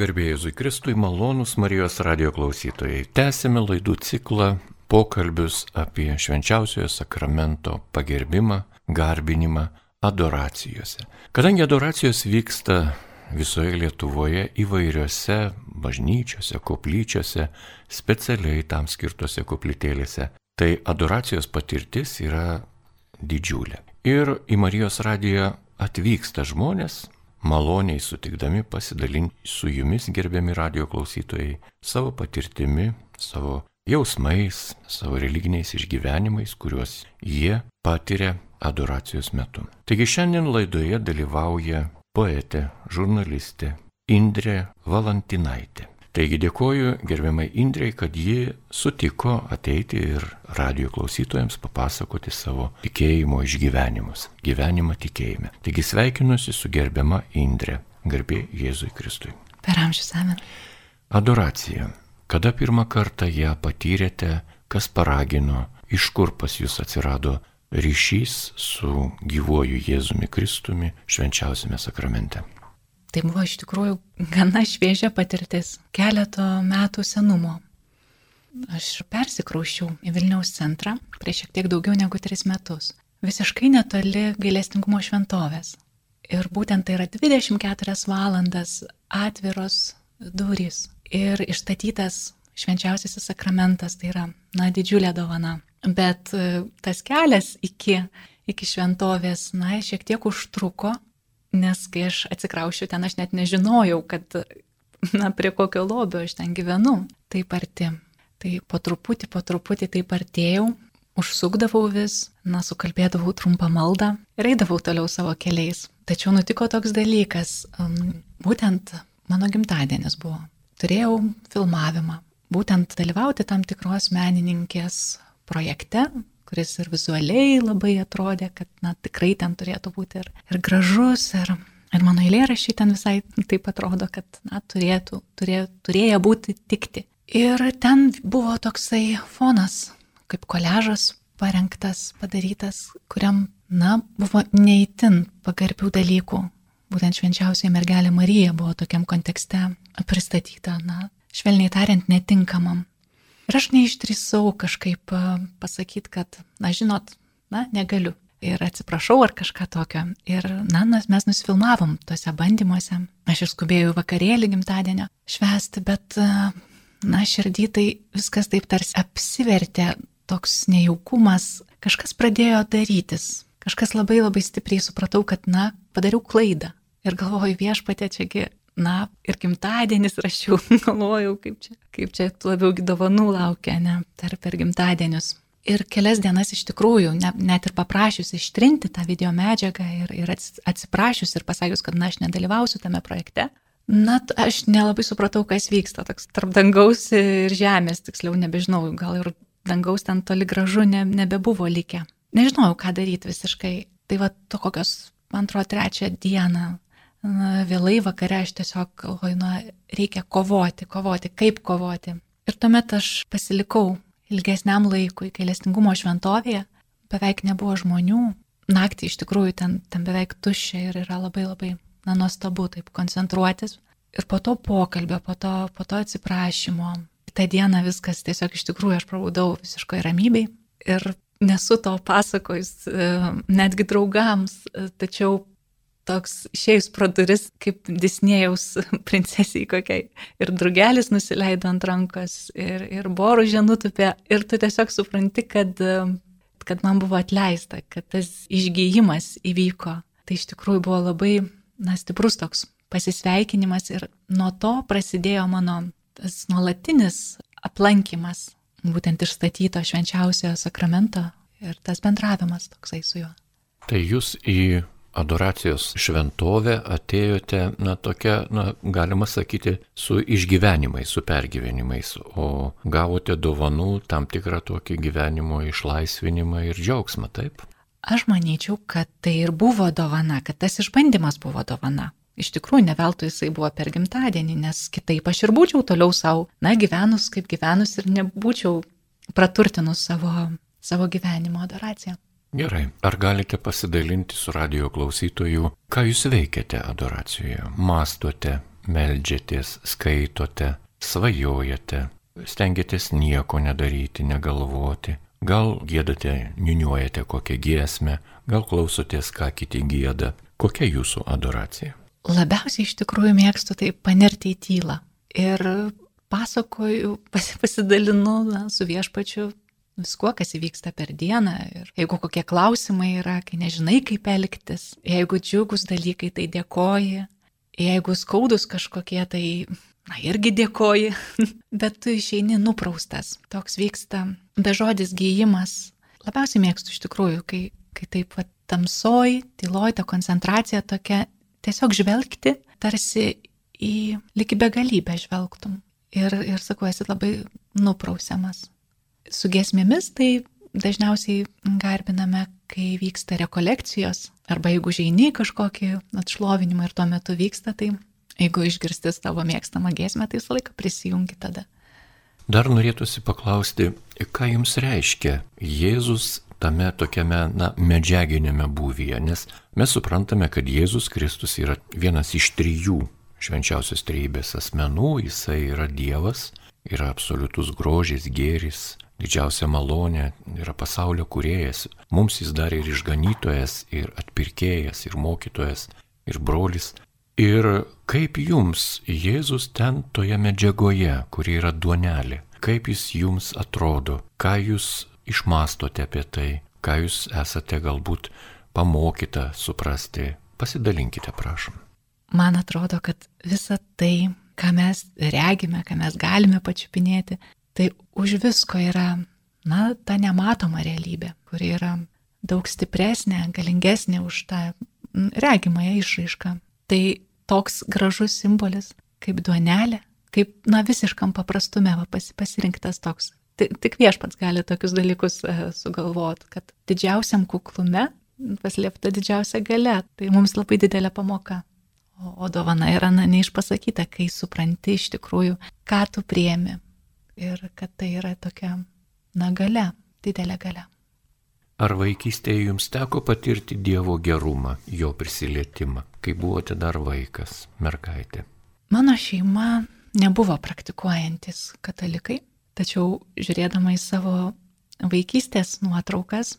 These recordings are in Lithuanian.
Garbėjai Jėzui Kristui, malonus Marijos radio klausytojai. Tęsime laidų ciklą pokalbius apie švenčiausiojo sakramento pagerbimą, garbinimą adoracijose. Kadangi adoracijos vyksta visoje Lietuvoje įvairiose bažnyčiose, koplyčiose, specialiai tam skirtose koplytėlėse, tai adoracijos patirtis yra didžiulė. Ir į Marijos radiją atvyksta žmonės, maloniai sutikdami pasidalinti su jumis, gerbiami radio klausytojai, savo patirtimi, savo jausmais, savo religiniais išgyvenimais, kuriuos jie patiria adoracijos metu. Taigi šiandien laidoje dalyvauja poetė, žurnalistė Indrė Valantinaitė. Taigi dėkoju gerbiamai Indrei, kad ji sutiko ateiti ir radio klausytojams papasakoti savo tikėjimo išgyvenimus, gyvenimą tikėjime. Taigi sveikinuosi su gerbiama Indrė, garbė Jėzui Kristui. Per amžius amen. Adoracija. Kada pirmą kartą ją patyrėte, kas paragino, iš kur pas jūs atsirado ryšys su gyvuoju Jėzumi Kristumi švenčiausiame sakramente? Tai buvo iš tikrųjų gana šviežia patirtis, keleto metų senumo. Aš persikraušiau į Vilniaus centrą prieš šiek tiek daugiau negu tris metus, visiškai netoli gailestingumo šventovės. Ir būtent tai yra 24 valandas atviros durys ir išstatytas švenčiausiasis sakramentas, tai yra, na, didžiulė dovana. Bet tas kelias iki, iki šventovės, na, šiek tiek užtruko, Nes kai aš atsikraušiu ten, aš net nežinojau, kad, na, prie kokio lobio aš ten gyvenu taip arti. Tai po truputį, po truputį taip artėjau, užsukdavau vis, na, sukalbėdavau trumpą maldą ir eidavau toliau savo keliais. Tačiau nutiko toks dalykas, um, būtent mano gimtadienis buvo. Turėjau filmavimą, būtent dalyvauti tam tikros menininkės projekte, kuris ir vizualiai labai atrodė, kad na, tikrai ten turėtų būti ir, ir gražus, ir, ir mano eilėrašiai ten visai taip atrodo, kad na, turėtų, turėjo, turėjo būti tikti. Ir ten buvo toksai fonas, kaip koležas parengtas, padarytas, kuriam, na, buvo neįtin pagarbių dalykų. Būtent švenčiausiai mergelė Marija buvo tokiam kontekste pristatyta, na, švelniai tariant, netinkamam. Ir aš neišdrįsau kažkaip pasakyti, kad, na žinot, na negaliu. Ir atsiprašau ar kažką tokio. Ir, na, mes nusifilmavom tuose bandymuose. Aš ir skubėjau vakarėlį gimtadienio švesti, bet, na, širdį tai viskas taip tarsi apsivertė, toks nejaukumas, kažkas pradėjo darytis. Kažkas labai labai stipriai supratau, kad, na, padariau klaidą. Ir galvoju, viešpatė, čiagi na, ir gimtadienis, ir aš jau galvojau, kaip čia, kaip čia labiau dovanų laukia, ne, per, per gimtadienius. Ir kelias dienas iš tikrųjų, ne, net ir paprašius ištrinti tą video medžiagą ir, ir atsiprašius ir pasakius, kad na, aš nedalyvausiu tame projekte, na, aš nelabai supratau, kas vyksta, toks tarp dangaus ir žemės, tiksliau nebežinau, gal ir dangaus ten toli gražu ne, nebebuvo likę. Nežinojau, ką daryti visiškai. Tai va, to kokios, man atrodo, trečią dieną na, vėlai vakare aš tiesiog galvoju, na, reikia kovoti, kovoti, kaip kovoti. Ir tuomet aš pasilikau ilgesniam laikui gailestingumo šventovėje, beveik nebuvo žmonių, naktį iš tikrųjų ten, ten beveik tuščia ir yra labai labai, na, nuostabu taip koncentruotis. Ir po to pokalbio, po to, po to atsiprašymo, tą dieną viskas tiesiog iš tikrųjų aš prabudau visiškoje ramybėje ir nesu to pasakojus e, netgi draugams, e, tačiau toks išėjus pro duris kaip Disnėjaus princesiai kokiai. Ir drugelis nusileido ant rankos, ir, ir boružė nutupė, ir tu tiesiog supranti, kad, kad man buvo atleista, kad tas išgyjimas įvyko. Tai iš tikrųjų buvo labai, na, stiprus toks pasisveikinimas ir nuo to prasidėjo mano tas nuolatinis aplankimas, būtent išstatyto švenčiausiojo sakramento ir tas bendravimas toksai su juo. Tai jūs į adoracijos šventovę atėjote, na, tokia, na, galima sakyti, su išgyvenimais, su pergyvenimais, o gavote dovanų tam tikrą tokį gyvenimo išlaisvinimą ir džiaugsmą, taip? Aš manyčiau, kad tai ir buvo dovana, kad tas išbandymas buvo dovana. Iš tikrųjų, ne veltui jisai buvo per gimtadienį, nes kitaip aš ir būčiau toliau savo, na, gyvenus kaip gyvenus ir nebūčiau praturtinus savo, savo gyvenimo adoraciją. Gerai, ar galite pasidalinti su radio klausytoju, ką jūs veikiate adoracijoje? Mastote, melžiatės, skaitote, svajojate, stengiatės nieko nedaryti, negalvoti. Gal gėdate, niuniuojate kokią giesmę, gal klausotės, ką kiti gėda. Kokia jūsų adoracija? Labiausiai iš tikrųjų mėgstu tai panerti į tylą. Ir pasakoju, pasidalinu na, su viešpačiu viskuo, kas įvyksta per dieną. Ir jeigu kokie klausimai yra, kai nežinai, kaip elgtis, jeigu džiugus dalykai, tai dėkoji, jeigu skaudus kažkokie, tai, na, irgi dėkoji, bet tu išeini nupraustas. Toks vyksta bežodis gyjimas. Labiausiai mėgstu iš tikrųjų, kai, kai taip pat tamsoj, tyloj, ta koncentracija tokia, tiesiog žvelgti, tarsi į lygi begalybę žvelgtum. Ir, ir sakau, esi labai nuprausiamas su giesmėmis tai dažniausiai garbiname, kai vyksta rekolekcijos, arba jeigu žaini kažkokį atšlovinimą ir tuo metu vyksta, tai jeigu išgirsti savo mėgstamą giesmę, tai visą laiką prisijungi tada. Dar norėtųsi paklausti, ką jums reiškia Jėzus tame tokiame, na, medžiaginėme būvyje, nes mes suprantame, kad Jėzus Kristus yra vienas iš trijų švenčiausios trejybės asmenų, jisai yra Dievas, yra absoliutus grožis, gėris, didžiausia malonė, yra pasaulio kuriejas. Mums jis dar ir išganytojas, ir atpirkėjas, ir mokytojas, ir brolis. Ir kaip jums Jėzus ten toje medžiagoje, kuri yra duonelė, kaip jis jums atrodo, ką jūs išmastote apie tai, ką jūs esate galbūt pamokyta suprasti, pasidalinkite, prašom. Man atrodo, kad visa tai, ką mes regime, ką mes galime pačiupinėti, tai už visko yra, na, ta nematoma realybė, kuri yra daug stipresnė, galingesnė už tą regimąją išraišką. Tai toks gražus simbolis kaip duonelė, kaip, na, visiškam paprastume va, pas, pasirinktas toks. Tik viešpats gali tokius dalykus e, sugalvoti, kad didžiausiam kuklume paslėpta didžiausia gale. Tai mums labai didelė pamoka. O, o dovana yra, na, neišpasakyta, kai supranti iš tikrųjų, ką tu priemi, ir kad tai yra tokia, na, gale, didelė gale. Ar vaikystėje jums teko patirti Dievo gerumą, jo prisilietimą, kai buvote dar vaikas, mergaitė? Mano šeima nebuvo praktikuojantis katalikai, tačiau žiūrėdama į savo vaikystės nuotraukas,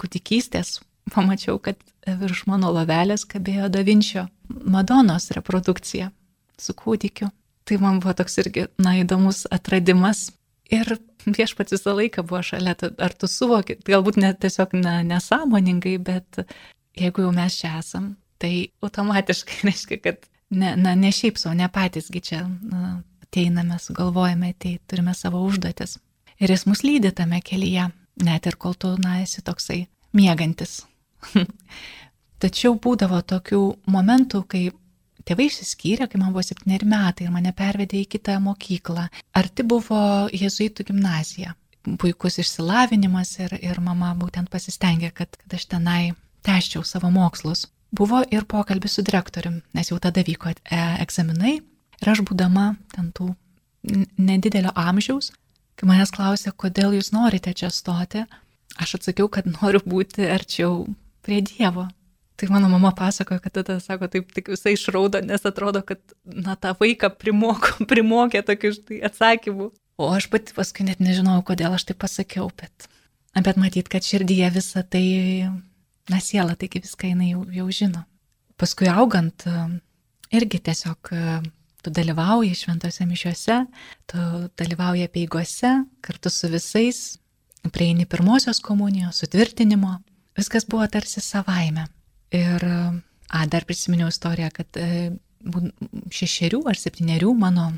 kūdikystės, pamačiau, kad virš mano lavelės kabėjo Davinčio Madonos reprodukcija su kūdikiu. Tai man buvo toks irgi, na, įdomus atradimas. Ir viešpats visą laiką buvo šalia, ar tu suvoki, galbūt net tiesiog na, nesąmoningai, bet jeigu jau mes čia esam, tai automatiškai reiškia, kad ne, na, ne šiaip savo, ne patysgi čia na, ateiname, sugalvojame, tai turime savo užduotis. Ir jis mus lydi tame kelyje, net ir kol tu, na, esi toksai mėgantis. Tačiau būdavo tokių momentų, kai Tėvai išsiskyrė, kai man buvo septyneri metai ir mane pervedė į kitą mokyklą. Arti buvo Jėzuitų gimnazija. Puikus išsilavinimas ir, ir mama būtent pasistengė, kad, kad aš tenai tęščiau savo mokslus. Buvo ir pokalbis su direktoriumi, nes jau tada vyko e, egzaminai ir aš būdama ten tų nedidelio amžiaus, kai manęs klausė, kodėl jūs norite čia stoti, aš atsakiau, kad noriu būti arčiau prie Dievo, Tai mano mama pasakoja, kad tada, sako, taip tik visai išraudo, nes atrodo, kad, na, tą vaiką primoko, primokė tokių štai atsakymų. O aš pati paskui net nežinau, kodėl aš tai pasakiau, bet, bet matyt, kad širdyje visą tai, na, siela, taigi viską jinai jau, jau žino. Paskui augant, irgi tiesiog tu dalyvauji šventose mišiuose, tu dalyvauji peigose kartu su visais, prieini pirmosios komunijos, sutvirtinimo, viskas buvo tarsi savaime. Ir, a, dar prisiminiau istoriją, kad e, šešerių ar septyniarių mano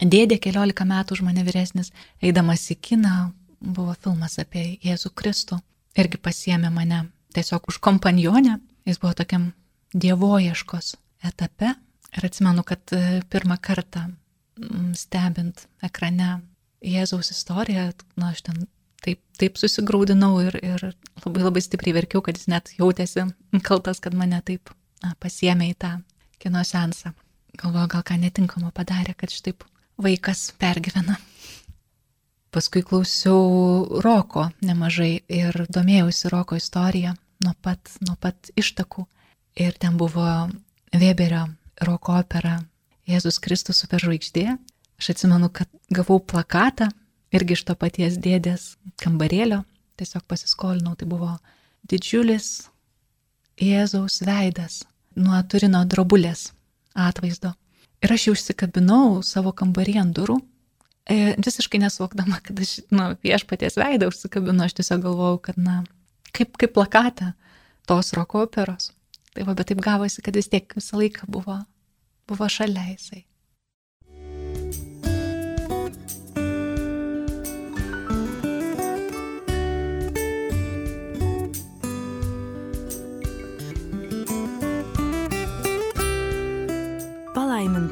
dėdė keliolika metų už mane vyresnis, eidamas į kiną, buvo filmas apie Jėzų Kristų. Irgi pasiemė mane tiesiog už kompanionę. Jis buvo tokiam dievoieškos etape. Ir atsimenu, kad e, pirmą kartą stebint ekrane Jėzaus istoriją, na, aš ten taip, taip susigaudinau ir, ir labai labai stipriai verkiau, kad jis net jautėsi kaltas, kad mane taip na, pasiemė į tą kino sensą. Galvoju, gal ką netinkamo padarė, kad šitaip vaikas pergyvena. Paskui klausiau Roko nemažai ir domėjausi Roko istoriją nuo pat, nuo pat ištakų. Ir ten buvo Weberio Roko opera Jėzus Kristus superžvaigždė. Aš atsimenu, kad gavau plakatą irgi iš to paties dėdės kambarėlio, tiesiog pasiskolinau, tai buvo didžiulis Jėzaus veidas nuo Turino drobulės atvaizdo. Ir aš jau užsikabinau savo kambarį ant durų, e, visiškai nesuvokdama, kad aš nu, viešpaties veidą užsikabinu, aš tiesiog galvojau, kad, na, kaip, kaip plakatą tos roko operos. Tai va, bet taip gavosi, kad vis tiek visą laiką buvo, buvo šalia jisai.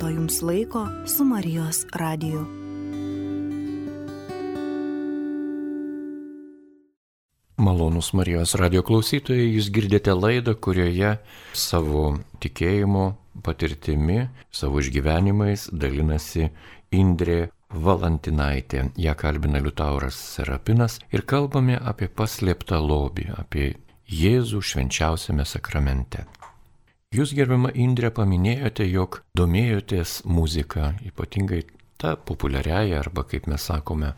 Palaiminto jums laiko su Marijos radiju. Malonus Marijos radio klausytojai, jūs girdite laidą, kurioje savo tikėjimo patirtimi, savo išgyvenimais dalinasi Indrė Valantinaitė. Ja kalbina Liutauras Serapinas ir kalbame apie paslėptą lobį, apie Jėzų švenčiausiame sakramente. Jūs, gerbiama Indrė, paminėjote, jog domėjotės muzika, ypatingai ta populiariaja arba, kaip mes sakome,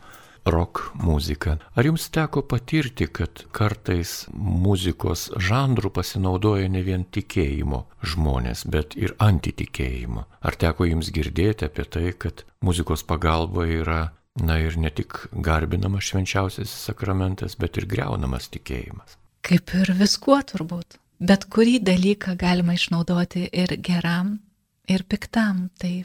rock muzika. Ar jums teko patirti, kad kartais muzikos žanrų pasinaudoja ne vien tikėjimo žmonės, bet ir antitikėjimo? Ar teko jums girdėti apie tai, kad muzikos pagalba yra, na ir ne tik garbinamas švenčiausias sakramentas, bet ir greunamas tikėjimas? Kaip ir viskuo turbūt bet kurį dalyką galima išnaudoti ir geram, ir piktam. Tai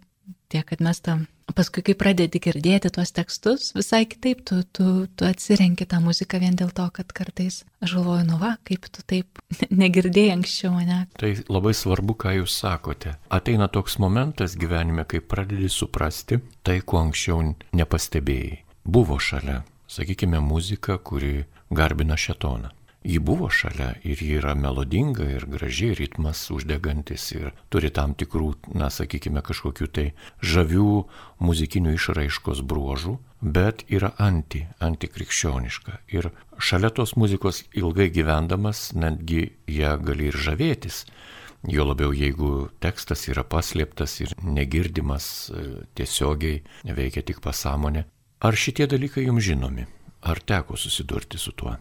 tiek, kad mes tam, paskui kai pradedi girdėti tuos tekstus, visai kitaip tu, tu, tu atsirenki tą muziką vien dėl to, kad kartais aš galvoju, nu va, kaip tu taip negirdėjai anksčiau mane. Tai labai svarbu, ką jūs sakote. Ateina toks momentas gyvenime, kai pradedi suprasti tai, ko anksčiau nepastebėjai. Buvo šalia, sakykime, muzika, kuri garbina šetoną ji buvo šalia ir ji yra melodinga ir graži, ritmas uždegantis ir turi tam tikrų, na, sakykime, kažkokių tai žavių muzikinių išraiškos bruožų, bet yra anti, antikrikščioniška. Ir šalia tos muzikos ilgai gyvendamas netgi ją gali ir žavėtis. Jo labiau, jeigu tekstas yra paslėptas ir negirdimas e, tiesiogiai, veikia tik pasąmonė. Ar šitie dalykai jums žinomi? Ar teko susidurti su tuo?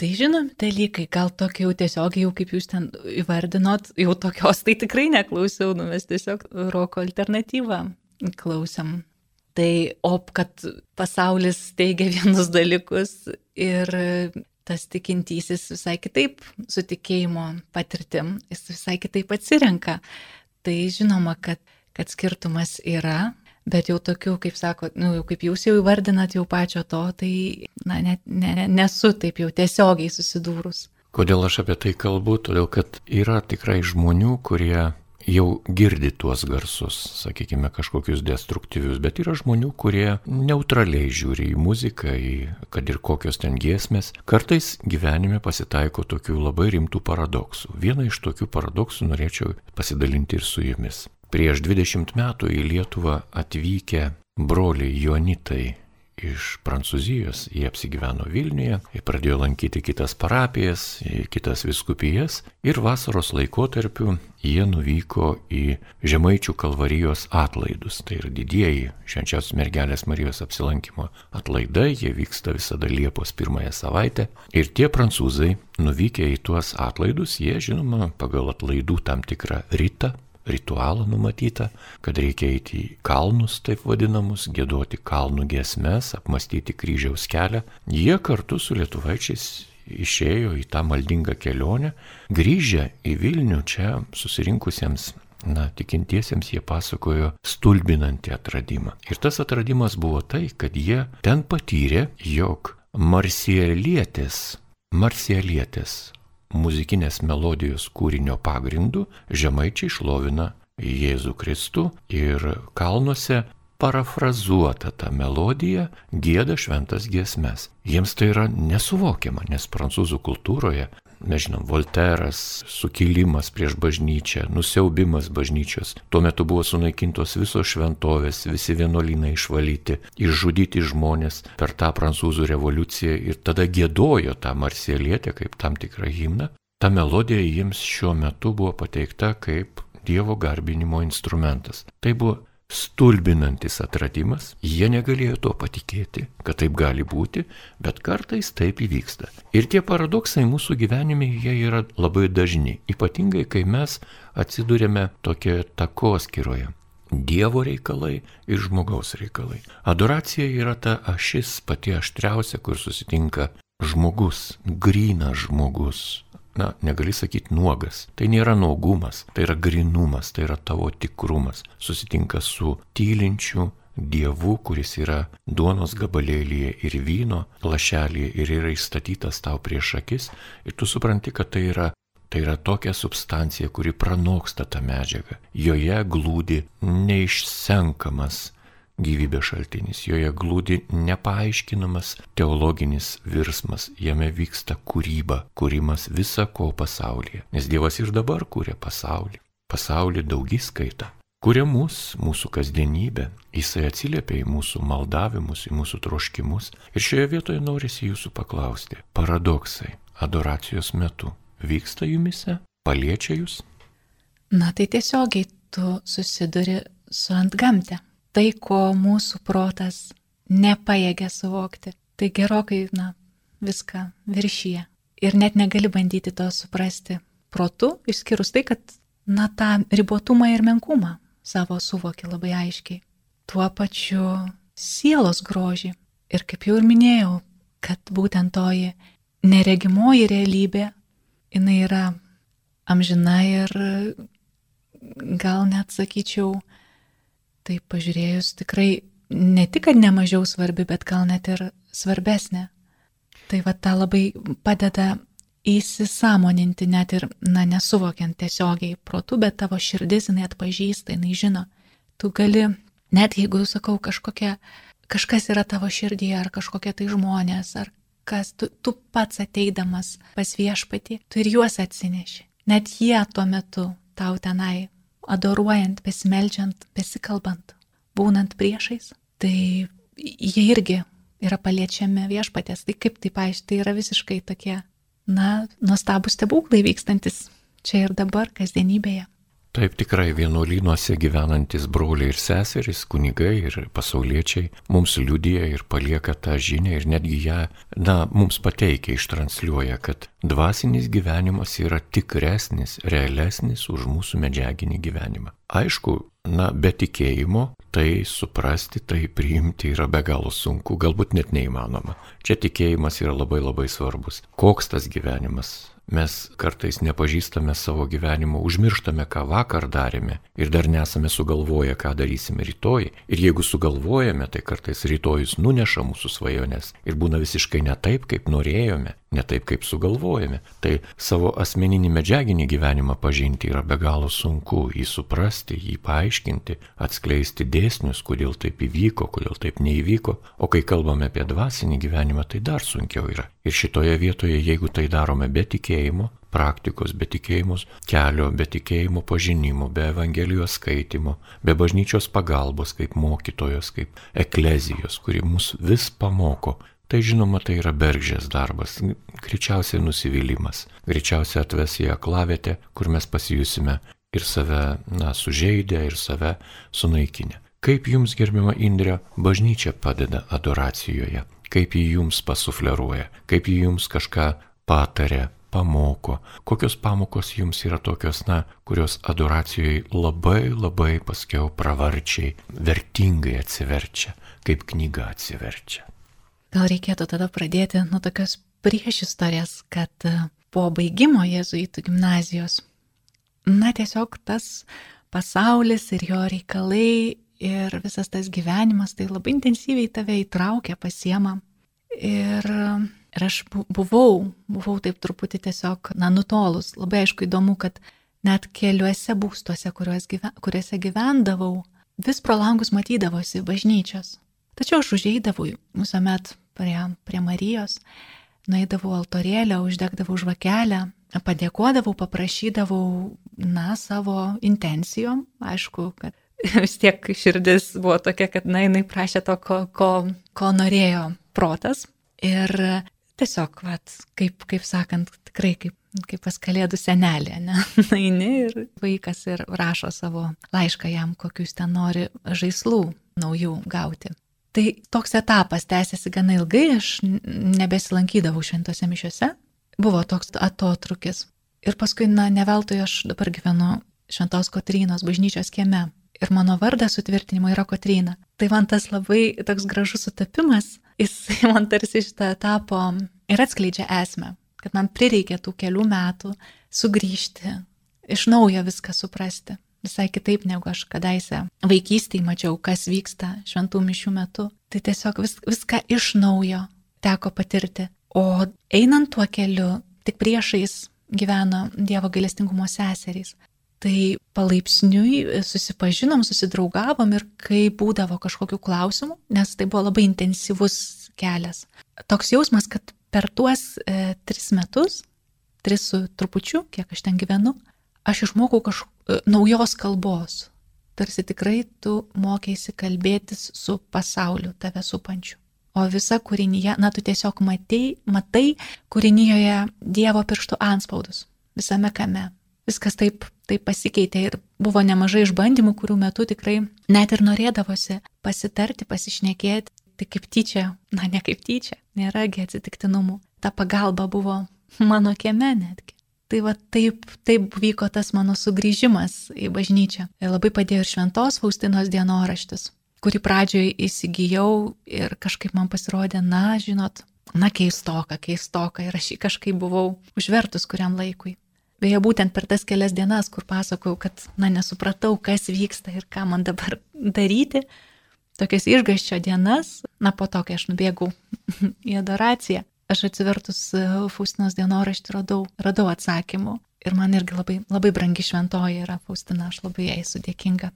Tai žinomi dalykai, gal tokie jau tiesiog, jau kaip jūs ten įvardinot, jau tokios tai tikrai neklausiau, nu mes tiesiog roko alternatyvą klausiam. Tai op, kad pasaulis teigia vienus dalykus ir tas tikintysis visai kitaip su tikėjimo patirtim, jis visai kitaip atsirenka. Tai žinoma, kad, kad skirtumas yra, Bet jau tokių, kaip sako, nu, jau kaip jūs jau įvardinat jau pačio to, tai na, ne, ne, nesu taip jau tiesiogiai susidūrus. Kodėl aš apie tai kalbu? Todėl, kad yra tikrai žmonių, kurie jau girdi tuos garsus, sakykime, kažkokius destruktyvius, bet yra žmonių, kurie neutraliai žiūri į muziką, į kad ir kokios ten giesmės. Kartais gyvenime pasitaiko tokių labai rimtų paradoksų. Vieną iš tokių paradoksų norėčiau pasidalinti ir su jumis. Prieš 20 metų į Lietuvą atvykę broliai Jonitai iš Prancūzijos, jie apsigyveno Vilniuje, jie pradėjo lankyti kitas parapijas, kitas viskupijas ir vasaros laikotarpiu jie nuvyko į Žemaičių kalvarijos atlaidus. Tai yra didieji švenčiausios mergelės Marijos apsilankimo atlaidai, jie vyksta visada Liepos pirmąją savaitę. Ir tie prancūzai nuvykę į tuos atlaidus, jie žinoma pagal atlaidų tam tikrą rytą ritualą numatytą, kad reikia eiti į kalnus, taip vadinamus, gėduoti kalnų giesmes, apmastyti kryžiaus kelią. Jie kartu su lietuvaičiais išėjo į tą maldingą kelionę, grįžę į Vilnių čia susirinkusiems Na, tikintiesiems jie pasakojo stulbinantį atradimą. Ir tas atradimas buvo tai, kad jie ten patyrė, jog marsielietės, marsielietės muzikinės melodijos kūrinio pagrindu žemaičiai šlovina Jėzų Kristų ir kalnuose parafrazuota ta melodija gėda šventas giesmes. Jiems tai yra nesuvokiama, nes prancūzų kultūroje mes žinom, Volteras, sukilimas prieš bažnyčią, nusiaubimas bažnyčios. Tuo metu buvo sunaikintos visos šventovės, visi vienuolynai išvalyti, išžudyti žmonės per tą prancūzų revoliuciją ir tada gėdojo tą marsielietę kaip tam tikrą himną. Ta melodija jiems šiuo metu buvo pateikta kaip Dievo garbinimo instrumentas. Tai buvo stulbinantis atradimas, jie negalėjo to patikėti, kad taip gali būti, bet kartais taip įvyksta. Ir tie paradoksai mūsų gyvenime jie yra labai dažni, ypatingai kai mes atsidūrėme tokioje takoskiroje. Dievo reikalai ir žmogaus reikalai. Adoracija yra ta ašis pati aštriausia, kur susitinka žmogus, grinas žmogus, na, negali sakyti nuogas. Tai nėra nuogumas, tai yra grinumas, tai yra tavo tikrumas. Susitinka su tylinčiu Dievu, kuris yra duonos gabalėlyje ir vyno lašelėje ir yra įstatytas tau prieš akis. Ir tu supranti, kad tai yra Tai yra tokia substancija, kuri pranoksta tą medžiagą. Joje glūdi neišsenkamas gyvybės šaltinis, joje glūdi nepaaiškinamas teologinis virsmas, jame vyksta kūryba, kūrimas visa ko pasaulyje. Nes Dievas ir dabar kūrė pasaulį. Pasaulį daugiskaita. Kūrė mus, mūsų kasdienybę, jisai atsiliepia į mūsų maldavimus, į mūsų troškimus. Ir šioje vietoje norisi jūsų paklausti. Paradoksai adoracijos metu vyksta jumise, paliečia jūs? Na tai tiesiogiai tu susiduri su antgamte tai, ko mūsų protas nepaėgia suvokti. Tai gerokai, na, viską viršyje. Ir net negali bandyti to suprasti protu, išskyrus tai, kad, na, tą ribotumą ir menkumą savo suvoki labai aiškiai. Tuo pačiu sielos grožį. Ir kaip jau ir minėjau, kad būtent toji neregimoji realybė, jinai yra amžina ir gal net sakyčiau, Tai pažiūrėjus tikrai ne tik, kad nemažiau svarbi, bet gal net ir svarbesnė. Tai va ta labai padeda įsisamoninti net ir, na, nesuvokiant tiesiogiai protų, bet tavo širdis jinai atpažįsta, jinai žino. Tu gali, net jeigu, sakau, kažkokia, kažkas yra tavo širdyje, ar kažkokie tai žmonės, ar kas, tu, tu pats ateidamas pas viešpatį, tu ir juos atsineši. Net jie tuo metu tau tenai adoruojant, besimeldžiant, besikalbant, būnant priešais, tai jie irgi yra paliečiami viešpatės. Tai kaip tai paaiškiai, tai yra visiškai tokie, na, nuostabus stebuklai vykstantis čia ir dabar, kasdienybėje. Taip tikrai vienuolynuose gyvenantis broliai ir seserys, kunigai ir pasauliečiai mums liudija ir palieka tą žinią ir netgi ją, na, mums pateikia, ištranšiuoja, kad dvasinis gyvenimas yra tikresnis, realesnis už mūsų medžiaginį gyvenimą. Aišku, na, be tikėjimo tai suprasti, tai priimti yra be galo sunku, galbūt net neįmanoma. Čia tikėjimas yra labai labai svarbus. Koks tas gyvenimas? Mes kartais nepažįstame savo gyvenimo, užmirštame, ką vakar darėme ir dar nesame sugalvoję, ką darysime rytoj. Ir jeigu sugalvojame, tai kartais rytojus nuneša mūsų svajonės ir būna visiškai ne taip, kaip norėjome ne taip, kaip sugalvojame. Tai savo asmeninį medžiaginį gyvenimą pažinti yra be galo sunku, jį suprasti, jį paaiškinti, atskleisti dėsnius, kodėl taip įvyko, kodėl taip neįvyko. O kai kalbame apie dvasinį gyvenimą, tai dar sunkiau yra. Ir šitoje vietoje, jeigu tai darome be tikėjimo, praktikos, be tikėjimus, kelio, be tikėjimo pažinimo, be Evangelijos skaitimo, be bažnyčios pagalbos kaip mokytojos, kaip eklezijos, kuri mus vis pamoko, Tai žinoma, tai yra bergžės darbas, greičiausiai nusivylimas, greičiausiai atves į aklavietę, kur mes pasijusime ir save, na, sužeidę, ir save sunaikinę. Kaip jums, gerbima Indrė, bažnyčia padeda adoracijoje, kaip ji jums pasufleruoja, kaip ji jums kažką patarė, pamoko, kokios pamokos jums yra tokios, na, kurios adoracijoje labai labai paskiau pravarčiai, vertingai atsiverčia, kaip knyga atsiverčia. Gal reikėtų tada pradėti nuo tokios priešistorės, kad e, po baigimo jėzuitų gimnazijos, na tiesiog tas pasaulis ir jo reikalai ir visas tas gyvenimas tai labai intensyviai tave įtraukia, pasiema. Ir, ir aš buvau, buvau taip truputį tiesiog, na, nutolus. Labai aišku įdomu, kad net keliuose būstuose, kuriuose gyvendavau, vis pro langus matydavosi bažnyčios. Tačiau aš užeidavau visuomet prie, prie Marijos, nueidavau altorėlę, uždegdavau žvakelę, padėkodavau, paprašydavau, na, savo intencijom, aišku, kad vis tiek širdis buvo tokia, kad, na, jinai prašė to, ko, ko, ko norėjo protas. Ir tiesiog, vat, kaip, kaip sakant, tikrai kaip kaip pas kalėdų senelė, ne? Naini ir vaikas ir rašo savo laišką jam, kokius ten nori žaislų naujų gauti. Tai toks etapas tęsiasi gana ilgai, aš nebesilankydavau šventose mišiuose, buvo toks atotrukis. Ir paskui, na, ne veltui aš dabar gyvenu Šventos Kotrynos bažnyčios kieme. Ir mano vardas sutvirtinimo yra Kotryna. Tai man tas labai toks gražus sutapimas, jis man tarsi šitą etapą ir atskleidžia esmę kad man prireikė tų kelių metų sugrįžti, iš naujo viską suprasti. Visai kitaip negu aš kadaise vaikystėje mačiau, kas vyksta šventų mišių metu. Tai tiesiog vis, viską iš naujo teko patirti. O einant tuo keliu, tik priešais gyveno Dievo gailestingumo seserys. Tai palaipsniui susipažinom, susidraugavom ir kai būdavo kažkokių klausimų, nes tai buvo labai intensyvus kelias. Toks jausmas, kad per tuos e, tris metus, tris su trupučiu, kiek aš ten gyvenu, aš išmokau kažkokios e, naujos kalbos. Tarsi tikrai tu mokėsi kalbėtis su pasauliu tave supančiu. O visa kūrinyje, na tu tiesiog matei, matai kūrinyje Dievo pirštų anspaudus. Visame kame. Viskas taip, taip pasikeitė ir buvo nemažai išbandymų, kurių metu tikrai net ir norėdavosi pasitarti, pasišnekėti, Tai kaip tyčia, na ne kaip tyčia, nėragi atsitiktinumų. Ta pagalba buvo mano kieme netgi. Tai va taip, taip vyko tas mano sugrįžimas į bažnyčią. Ir labai padėjo ir Šventos Faustinos dienoraštis, kurį pradžioje įsigijau ir kažkaip man pasirodė, na, žinot, na keistoka, keistoka ir aš jį kažkaip buvau užvertus kuriam laikui. Beje, būtent per tas kelias dienas, kur pasakojau, kad, na, nesupratau, kas vyksta ir ką man dabar daryti, tokias išgaščio dienas, na po to, kai aš nubėgau į adoraciją, aš atsivertus e, Faustinos dienoraštį radau, radau atsakymų. Ir man irgi labai, labai brangi šventoji yra Faustina, aš labai jai esu dėkinga.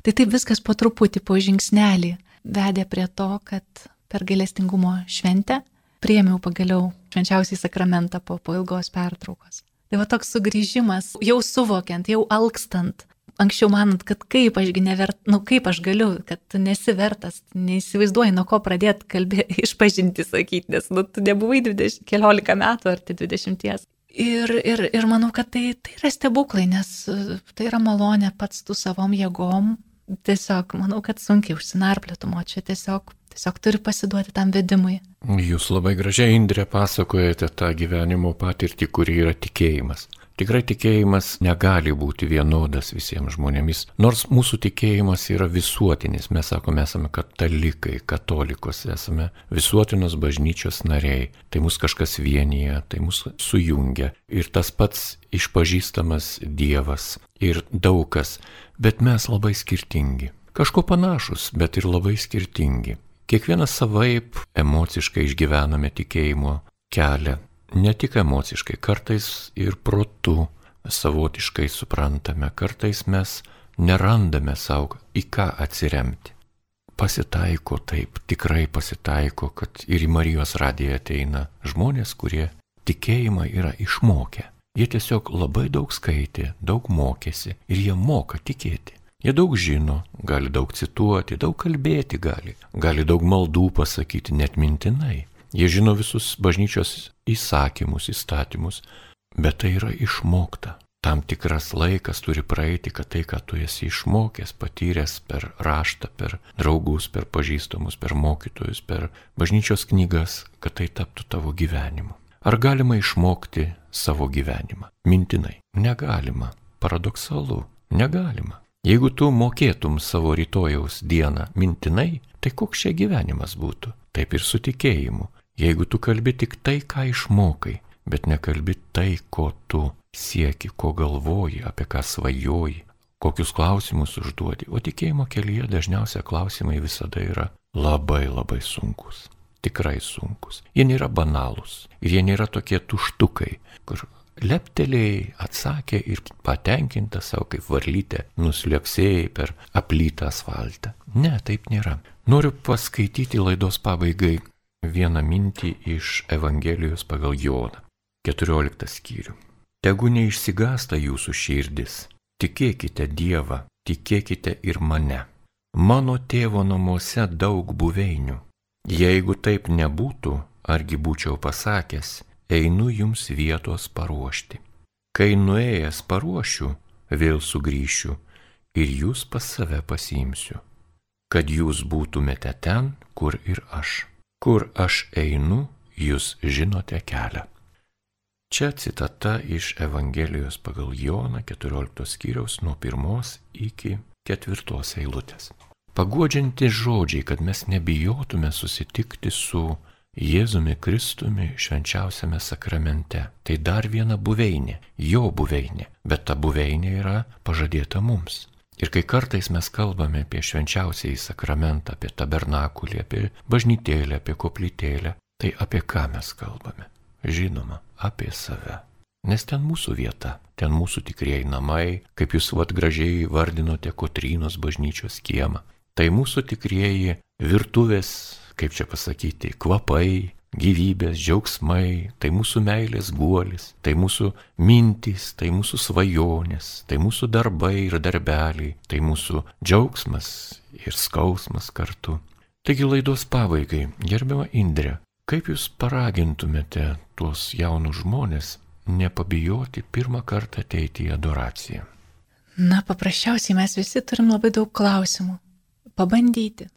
Tai taip viskas po truputį, po žingsnelį vedė prie to, kad per gailestingumo šventę priemiau pagaliau švenčiausiai sakramentą po, po ilgos pertraukos. Tai va toks sugrįžimas, jau suvokiant, jau alkstant anksčiau manant, kad kaip ašgi nevert, nu kaip aš galiu, kad tu nesi vertas, neįsivaizduoji, nuo ko pradėti kalbėti, išpažinti sakyti, nes nu, tu nebuvai 20, keliolika metų ar tai 20. Ir, ir, ir manau, kad tai, tai yra stebuklai, nes tai yra malonė pats tu savom jėgom. Tiesiog manau, kad sunkiai užsinarplėtumo čia tiesiog, tiesiog turi pasiduoti tam vedimui. Jūs labai gražiai, Indrė, pasakojate tą gyvenimo patirtį, kuri yra tikėjimas. Tikrai tikėjimas negali būti vienodas visiems žmonėmis, nors mūsų tikėjimas yra visuotinis, mes sakome, esame katalikai, katolikos, esame visuotinos bažnyčios nariai, tai mus kažkas vienyje, tai mus sujungia ir tas pats išpažįstamas Dievas ir daug kas, bet mes labai skirtingi. Kažko panašus, bet ir labai skirtingi. Kiekvienas savaip emociškai išgyvename tikėjimo kelią, ne tik emociškai, kartais ir protu savotiškai suprantame, kartais mes nerandame savo į ką atsiremti. Pasitaiko taip, tikrai pasitaiko, kad ir į Marijos radiją ateina žmonės, kurie tikėjimą yra išmokę. Jie tiesiog labai daug skaitė, daug mokėsi ir jie moka tikėti. Jie daug žino, gali daug cituoti, daug kalbėti gali, gali daug maldų pasakyti net mintinai. Jie žino visus bažnyčios įsakymus, įstatymus, bet tai yra išmokta. Tam tikras laikas turi praeiti, kad tai, ką tu esi išmokęs, patyręs per raštą, per draugus, per pažįstamus, per mokytojus, per bažnyčios knygas, kad tai taptų tavo gyvenimu. Ar galima išmokti savo gyvenimą? Mintinai. Negalima. Paradoksalu. Negalima. Jeigu tu mokėtum savo rytojaus dieną mintinai, tai koks čia gyvenimas būtų? Taip ir su tikėjimu. Jeigu tu kalbi tik tai, ką išmokai, bet nekalbi tai, ko tu sieki, ko galvoji, apie ką svajoji, kokius klausimus užduodi, o tikėjimo kelyje dažniausia klausimai visada yra labai labai sunkus. Tikrai sunkus. Jie nėra banalūs ir jie nėra tokie tuštukai, kur leptelėjai, atsakė ir patenkinta savo kaip varlytė nuslėpsėjai per aplytą asfaltą. Ne, taip nėra. Noriu paskaityti laidos pabaigai vieną mintį iš Evangelijos pagal Joną. 14 skyrių. Tegu neišsigasta jūsų širdis. Tikėkite Dievą, tikėkite ir mane. Mano tėvo namuose daug buveinių. Jeigu taip nebūtų, argi būčiau pasakęs, einu jums vietos paruošti. Kai nuėjęs paruošiu, vėl sugrįšiu ir jūs pas save pasiimsiu, kad jūs būtumėte ten, kur ir aš. Kur aš einu, jūs žinote kelią. Čia citata iš Evangelijos pagal Joną 14 skyriaus nuo 1 iki 4 eilutės. Paguodžianti žodžiai, kad mes nebijotume susitikti su Jėzumi Kristumi švenčiausiame sakramente. Tai dar viena buveinė, jo buveinė, bet ta buveinė yra pažadėta mums. Ir kai kartais mes kalbame apie švenčiausiai sakramentą, apie tabernakulį, apie bažnytėlę, apie koplytėlę, tai apie ką mes kalbame? Žinoma, apie save. Nes ten mūsų vieta, ten mūsų tikrieji namai, kaip jūs vad gražiai vardinote Kotrynos bažnyčios kiemą. Tai mūsų tikrieji virtuvės, kaip čia pasakyti, kvapai, gyvybės, džiaugsmai, tai mūsų meilės guolis, tai mūsų mintys, tai mūsų svajonės, tai mūsų darbai ir darbeliai, tai mūsų džiaugsmas ir skausmas kartu. Taigi laidos pabaigai, gerbiama Indrė, Kaip jūs paragintumėte tuos jaunus žmonės nepabijoti pirmą kartą ateiti į adoraciją? Na, paprasčiausiai mes visi turim labai daug klausimų. Pabandyti,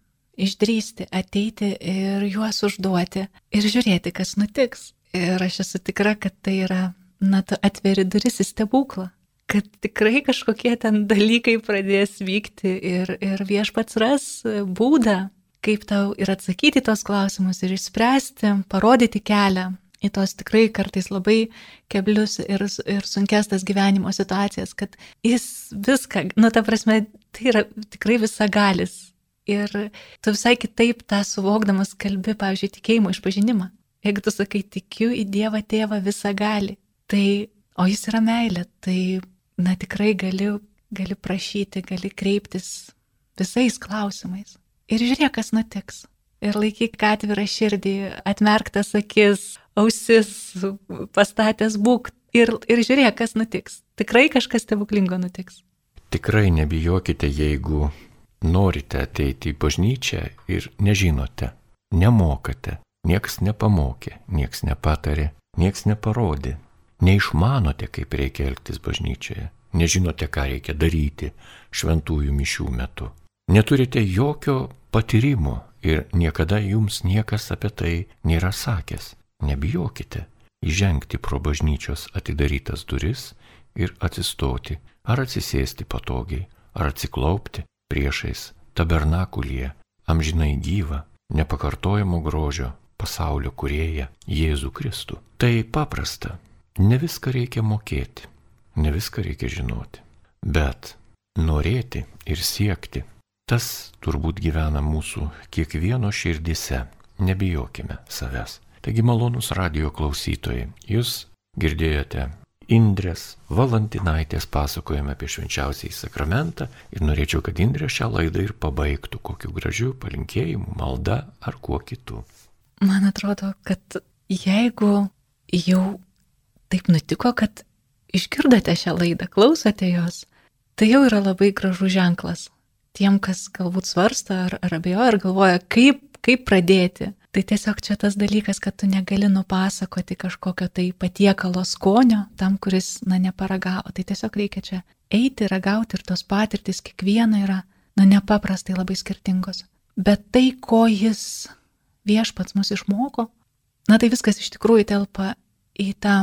išdrysti, ateiti ir juos užduoti ir žiūrėti, kas nutiks. Ir aš esu tikra, kad tai yra, na, tu atveri duris į stebuklą kad tikrai kažkokie ten dalykai pradės vykti ir, ir viešpats ras būdą kaip tau ir atsakyti tos klausimus ir išspręsti, parodyti kelią į tos tikrai kartais labai keblius ir, ir sunkes tas gyvenimo situacijas, kad jis viską, nu ta prasme, tai yra tikrai visagalis. Ir tu visai kitaip tą suvokdamas kalbi, pavyzdžiui, tikėjimo išpažinimą. Jeigu tu sakai, tikiu į Dievą tėvą visagalį, tai, o jis yra meilė, tai, na tikrai gali, gali prašyti, gali kreiptis visais klausimais ir žiūrėk, kas nutiks. Ir laikyk atvirą širdį, atmerktas akis, ausis, pastatęs būk ir, ir žiūrėk, kas nutiks. Tikrai kažkas stebuklingo nutiks. Tikrai nebijokite, jeigu norite ateiti į bažnyčią ir nežinote, nemokate, nieks nepamokė, nieks nepatarė, nieks neparodė, neišmanote, kaip reikia elgtis bažnyčioje, nežinote, ką reikia daryti šventųjų mišių metu. Neturite jokio patyrimo ir niekada jums niekas apie tai nėra sakęs. Nebijokite įžengti pro bažnyčios atidarytas duris ir atsistoti, ar atsisėsti patogiai, ar atsiklaupti priešais tabernakulyje, amžinai gyvą, nepakartojamo grožio pasaulio kurėją Jėzų Kristų. Tai paprasta, ne viską reikia mokėti, ne viską reikia žinoti, bet norėti ir siekti Tas turbūt gyvena mūsų kiekvieno širdise. Nebijokime savęs. Taigi malonus radio klausytojai, jūs girdėjote Indrės Valantinaitės pasakojame apie švenčiausiai sakramentą ir norėčiau, kad Indrė šią laidą ir pabaigtų kokiu gražiu palinkėjimu, malda ar kuo kitu. Man atrodo, kad jeigu jau taip nutiko, kad išgirdote šią laidą, klausote jos, tai jau yra labai gražus ženklas tiem, kas galbūt svarsta ar, ar abejoja, ar galvoja, kaip, kaip pradėti. Tai tiesiog čia tas dalykas, kad tu negali nupasakoti kažkokio tai patiekalo skonio tam, kuris, na, neparagavo. Tai tiesiog reikia čia eiti, ragauti ir tos patirtis kiekviena yra, na, nepaprastai labai skirtingos. Bet tai, ko jis viešpats mus išmoko, na, tai viskas iš tikrųjų telpa į, tą,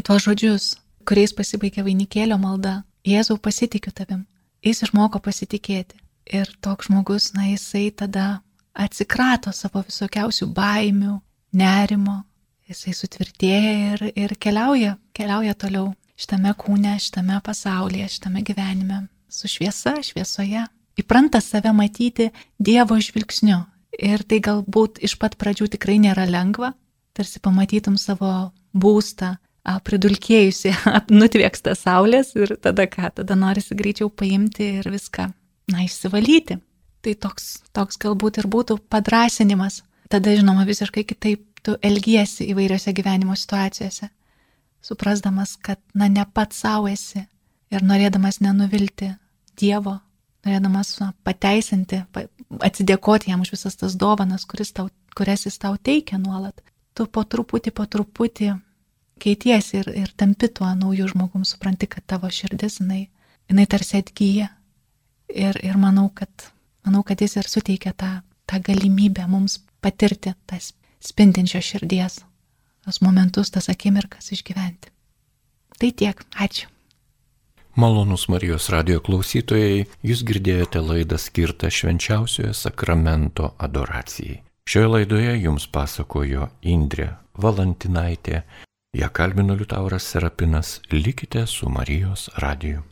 į tuos žodžius, kuriais pasibaigia vainikėlio malda. Jėzau, pasitikiu tavim. Jis išmoko pasitikėti. Ir toks žmogus, na, jisai tada atsikrato savo visokiausių baimių, nerimo, jisai sutvirtėja ir, ir keliauja, keliauja toliau šitame kūne, šitame pasaulyje, šitame gyvenime, su šviesa, šviesoje. Įpranta save matyti Dievo žvilgsniu. Ir tai galbūt iš pat pradžių tikrai nėra lengva, tarsi pamatytum savo būstą, pridulkėjusi, nutvėksta saulės ir tada ką, tada norisi greičiau paimti ir viską na, išsivalyti. Tai toks, toks galbūt ir būtų padrasinimas. Tada, žinoma, visiškai kitaip tu elgiesi įvairiose gyvenimo situacijose, suprasdamas, kad, na, ne pats savo esi ir norėdamas nenuvilti Dievo, norėdamas na, pateisinti, atsidėkoti jam už visas tas dovanas, tau, kurias jis tau teikia nuolat. Tu po truputį, po truputį keitiesi ir, ir tampi tuo naujų žmogum, supranti, kad tavo širdis, jinai, jinai tarsi atgyja. Ir, ir manau, kad, manau, kad jis ir suteikia tą, tą galimybę mums patirti tas spindinčios širdies, tos momentus, tas akimirkas išgyventi. Tai tiek, ačiū. Malonus Marijos radio klausytojai, jūs girdėjote laidą skirtą švenčiausiojo sakramento adoracijai. Šioje laidoje jums pasakojo Indrė Valantinaitė, ją kalbino Liutauras Serapinas, likite su Marijos radiju.